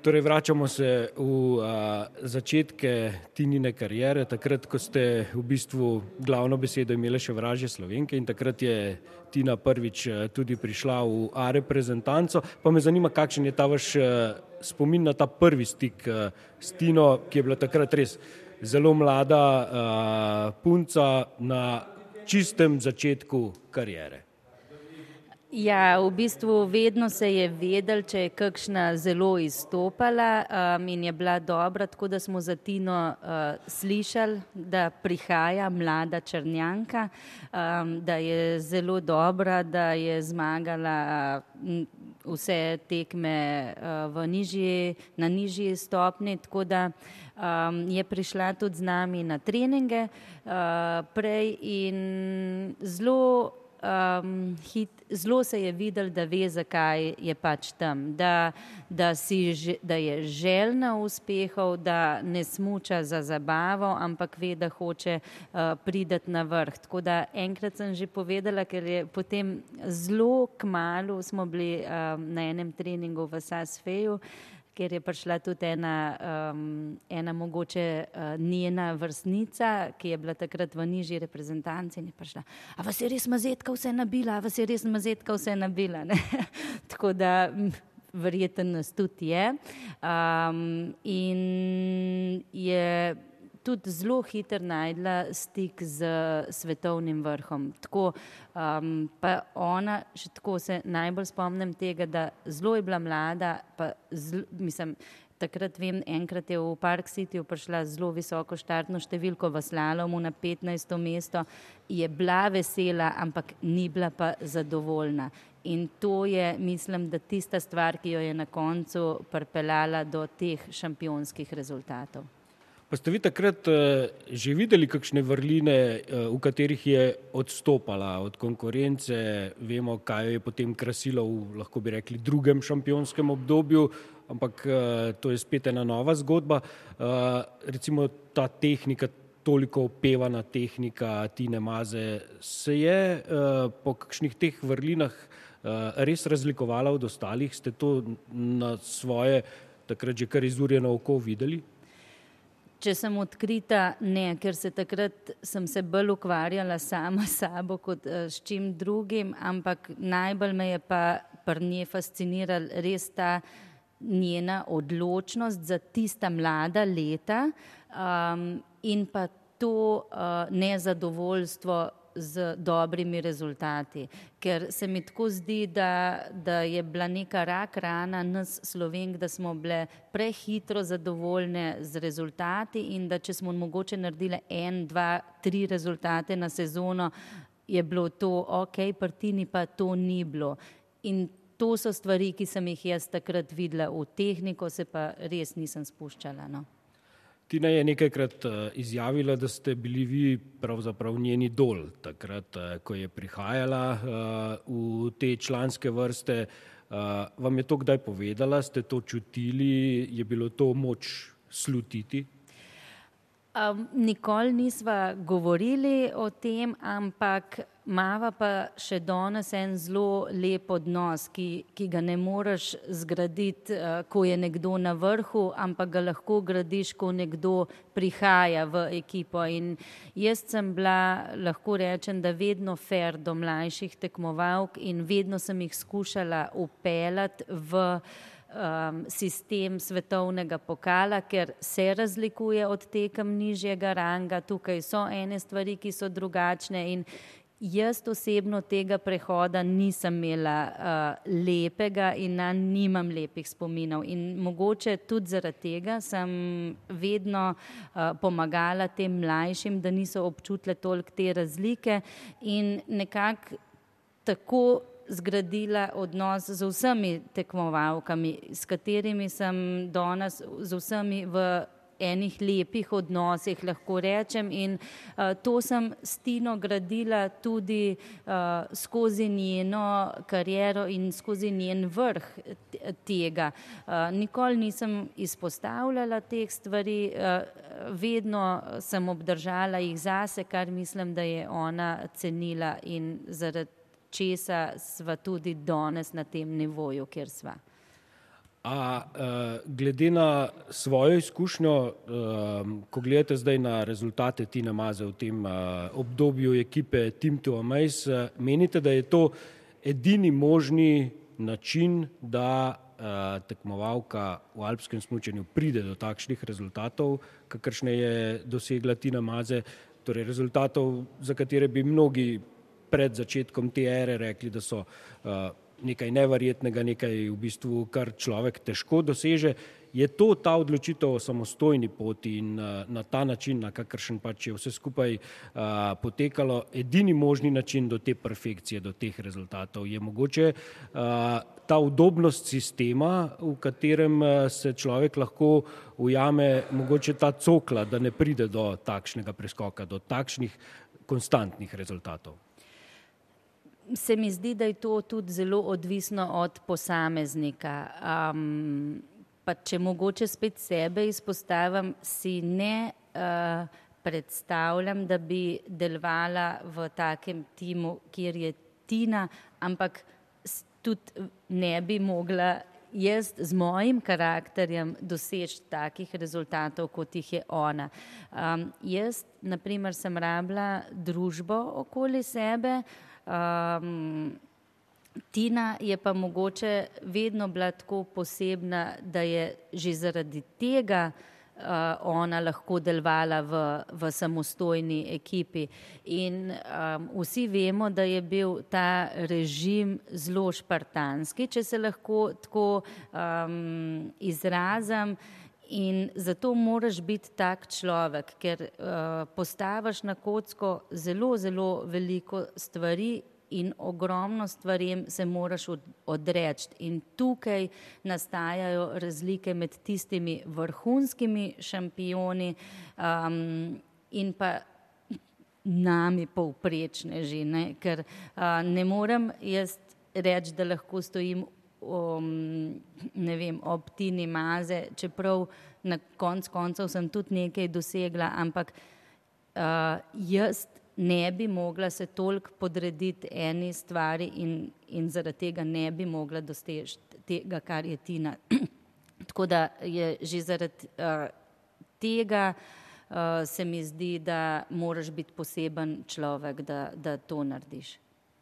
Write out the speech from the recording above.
Torej, vračamo se v uh, začetke Tinine karijere, takrat, ko ste v bistvu glavno besedo imeli še vražje slovenke in takrat je Tina prvič tudi prišla v A reprezentanco. Pa me zanima, kakšen je ta vaš spomin na ta prvi stik uh, s Tino, ki je bila takrat res zelo mlada uh, punca na čistem začetku karijere. Ja, v bistvu vedno se je vedel, če je kakšna zelo izstopala um, in je bila dobra, tako da smo za Tino uh, slišali, da prihaja mlada Črnjanka, um, da je zelo dobra, da je zmagala uh, vse tekme uh, nižji, na nižji stopni, tako da um, je prišla tudi z nami na treninge uh, prej in zelo um, hit, zelo se je videl, da ve, zakaj je pač tam, da, da, si, da je željna uspehov, da ne smuča za zabavo, ampak ve, da hoče uh, prideti na vrh. Tako da enkrat sem že povedala, ker je potem zelo kmalo smo bili um, na enem treningu v Sasfeju, ker je prišla tudi ena, um, ena mogoče uh, njena vrstnica, ki je bila takrat v nižji reprezentanci in je prišla. A vas je res mazetka vse nabila, a vas je res mazetka vse nabila. Tako da verjeten nas tudi je. Um, in je tudi zelo hitro najdla stik z svetovnim vrhom. Tako, um, pa ona, še tako se najbolj spomnim tega, da zelo je bila mlada, pa zlo, mislim, takrat vem, enkrat je v Park City prišla zelo visoko štartno številko v slalomu na 15. mesto, je bila vesela, ampak ni bila pa zadovoljna. In to je, mislim, da tista stvar, ki jo je na koncu pripeljala do teh šampionskih rezultatov. Pa ste vi takrat uh, že videli kakšne vrline, uh, v katerih je odstopala od konkurence, vemo, kaj je potem krasilo v, lahko bi rekli, drugem šampionskem obdobju, ampak uh, to je spet ena nova zgodba. Recimo ta tehnika, toliko opevana tehnika Tine Maze, se je po kakšnih teh vrlinah res razlikovala od ostalih? Ste to na svoje takrat že kar izurjeno oko videli? Če sem odkrita, ne, ker se takrat sem se bolj ukvarjala sama s sabo kot uh, s čim drugim, ampak najbolj me je pa pri njej fascinirala res ta njena odločnost za tista mlada leta um, in pa to uh, nezadovoljstvo z dobrimi rezultati. Ker se mi tako zdi, da, da je bila neka rak rana nas slovenk, da smo bile prehitro zadovoljne z rezultati in da če smo mogoče naredili en, dva, tri rezultate na sezono, je bilo to ok, partini pa to ni bilo. In to so stvari, ki sem jih jaz takrat videla v tehniko, se pa res nisem spuščala. No. Tina je nekajkrat uh, izjavila, da ste bili vi pravzaprav njeni dol, takrat, uh, ko je prihajala uh, v te članske vrste. Vam je to kdaj povedala, ste to čutili, je bilo to moč slutiti? Um, nikoli nisva govorili o tem, ampak Mava pa še danes en zelo lep odnos, ki, ki ga ne moreš zgraditi, uh, ko je nekdo na vrhu, ampak ga lahko gradiš, ko nekdo prihaja v ekipo. In jaz sem bila, lahko rečem, da vedno fair do mlajših tekmovalk in vedno sem jih skušala upeljati v um, sistem svetovnega pokala, ker se razlikuje od tekem nižjega ranga. Tukaj so ene stvari, ki so drugačne in Jaz osebno tega prehoda nisem imela uh, lepega in na nimam lepih spominov. In mogoče tudi zaradi tega sem vedno uh, pomagala tem mlajšim, da niso občutile toliko te razlike in nekako tako zgradila odnos z vsemi tekmovalkami, s katerimi sem danes z vsemi v enih lepih odnosih, lahko rečem. In uh, to sem s Tino gradila tudi uh, skozi njeno kariero in skozi njen vrh tega. Uh, nikoli nisem izpostavljala teh stvari, uh, vedno sem obdržala jih zase, kar mislim, da je ona cenila in zaradi česa sva tudi danes na tem nivoju, kjer sva. A glede na svojo izkušnjo, ko gledate zdaj na rezultate Tina Maze v tem obdobju ekipe Team to Amaze, menite, da je to edini možni način, da tekmovalka v alpskem smučanju pride do takšnih rezultatov, kakršne je dosegla Tina Maze, torej rezultatov, za katere bi mnogi pred začetkom te ere rekli, da so nekaj neverjetnega, nekaj v bistvu, kar človek težko doseže. Je to ta odločitev o samostojni poti in na ta način, na kakršen pač je vse skupaj a, potekalo, edini možni način do te perfekcije, do teh rezultatov? Je mogoče a, ta udobnost sistema, v katerem se človek lahko ujame, mogoče ta cokla, da ne pride do takšnega preskoka, do takšnih konstantnih rezultatov? Se mi zdi, da je to tudi zelo odvisno od posameznika. Um, pa če mogoče spet sebe izpostavim, si ne uh, predstavljam, da bi delovala v takem timu, kjer je Tina, ampak tudi ne bi mogla jaz z mojim karakterjem doseči takih rezultatov, kot jih je ona. Um, jaz, naprimer, sem rabila družbo okoli sebe, uh, Um, Tina je pa mogoče vedno bila tako posebna, da je že zaradi tega uh, ona lahko delovala v, v samostojni ekipi. In um, vsi vemo, da je bil ta režim zelo špartanski, če se lahko tako um, izrazim. In zato moraš biti tak človek, ker uh, postaviš na kocko zelo, zelo veliko stvari in ogromno stvarem se moraš od, odreči. In tukaj nastajajo razlike med tistimi vrhunskimi šampioni um, in pa nami povprečne žene, ker uh, ne morem jaz reči, da lahko stojim um, ne vem, ob Tini Maze, čeprav na konc koncev sem tudi nekaj dosegla, ampak uh, jaz ne bi mogla se toliko podrediti eni stvari in, in zaradi tega ne bi mogla doseči tega, kar je Tina. Tako da je že zaradi uh, tega uh, se mi zdi, da moraš biti poseben človek, da, da to narediš.